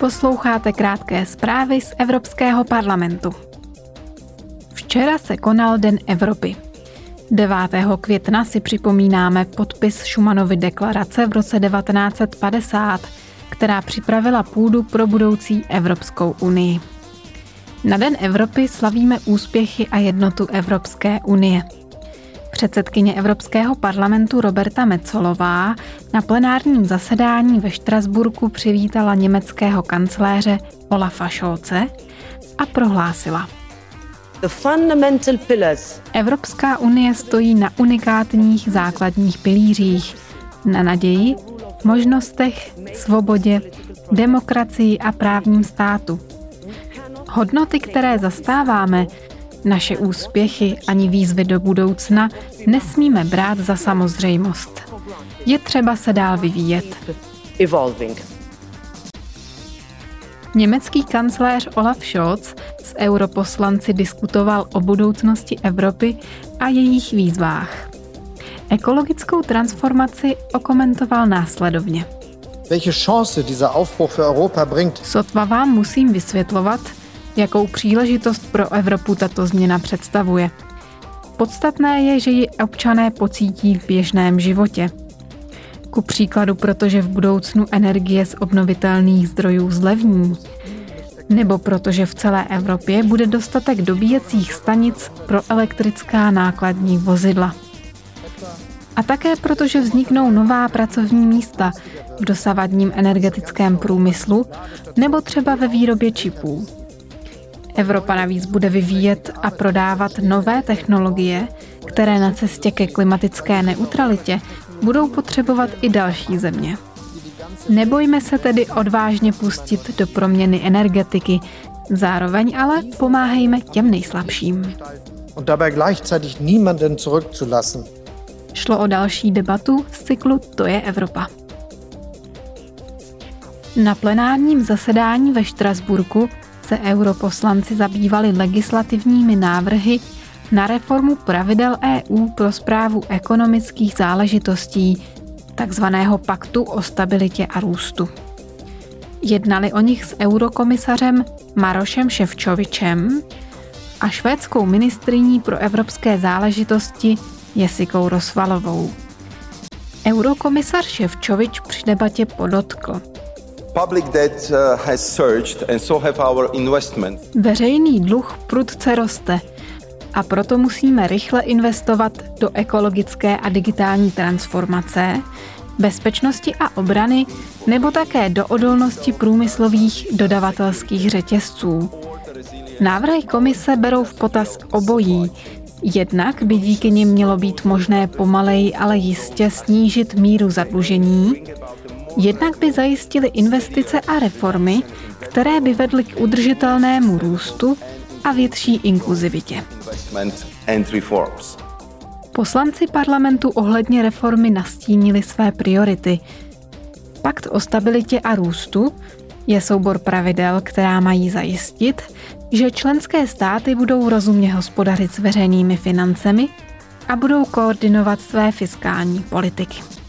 Posloucháte krátké zprávy z Evropského parlamentu. Včera se konal Den Evropy. 9. května si připomínáme podpis Šumanovy deklarace v roce 1950, která připravila půdu pro budoucí Evropskou unii. Na Den Evropy slavíme úspěchy a jednotu Evropské unie – Předsedkyně Evropského parlamentu Roberta Mecolová na plenárním zasedání ve Štrasburku přivítala německého kancléře Olafa Scholze a prohlásila. Evropská unie stojí na unikátních základních pilířích, na naději, možnostech, svobodě, demokracii a právním státu. Hodnoty, které zastáváme, naše úspěchy ani výzvy do budoucna nesmíme brát za samozřejmost. Je třeba se dál vyvíjet. Německý kancléř Olaf Scholz s europoslanci diskutoval o budoucnosti Evropy a jejich výzvách. Ekologickou transformaci okomentoval následovně. Sotva vám musím vysvětlovat, jakou příležitost pro Evropu tato změna představuje. Podstatné je, že ji občané pocítí v běžném životě. Ku příkladu, protože v budoucnu energie z obnovitelných zdrojů zlevní, nebo protože v celé Evropě bude dostatek dobíjecích stanic pro elektrická nákladní vozidla. A také protože vzniknou nová pracovní místa v dosavadním energetickém průmyslu nebo třeba ve výrobě čipů. Evropa navíc bude vyvíjet a prodávat nové technologie, které na cestě ke klimatické neutralitě budou potřebovat i další země. Nebojme se tedy odvážně pustit do proměny energetiky, zároveň ale pomáhejme těm nejslabším. Und dabei gleichzeitig niemanden zurückzulassen. Šlo o další debatu z cyklu To je Evropa. Na plenárním zasedání ve Štrasburku se europoslanci zabývali legislativními návrhy na reformu pravidel EU pro zprávu ekonomických záležitostí, takzvaného Paktu o stabilitě a růstu. Jednali o nich s eurokomisařem Marošem Ševčovičem a švédskou ministriní pro evropské záležitosti Jesikou Rosvalovou. Eurokomisař Ševčovič při debatě podotkl – Veřejný dluh prudce roste a proto musíme rychle investovat do ekologické a digitální transformace, bezpečnosti a obrany nebo také do odolnosti průmyslových dodavatelských řetězců. Návrhy komise berou v potaz obojí. Jednak by díky nim mělo být možné pomalej, ale jistě snížit míru zadlužení Jednak by zajistili investice a reformy, které by vedly k udržitelnému růstu a větší inkluzivitě. Poslanci parlamentu ohledně reformy nastínili své priority. Pakt o stabilitě a růstu je soubor pravidel, která mají zajistit, že členské státy budou rozumně hospodařit s veřejnými financemi a budou koordinovat své fiskální politiky.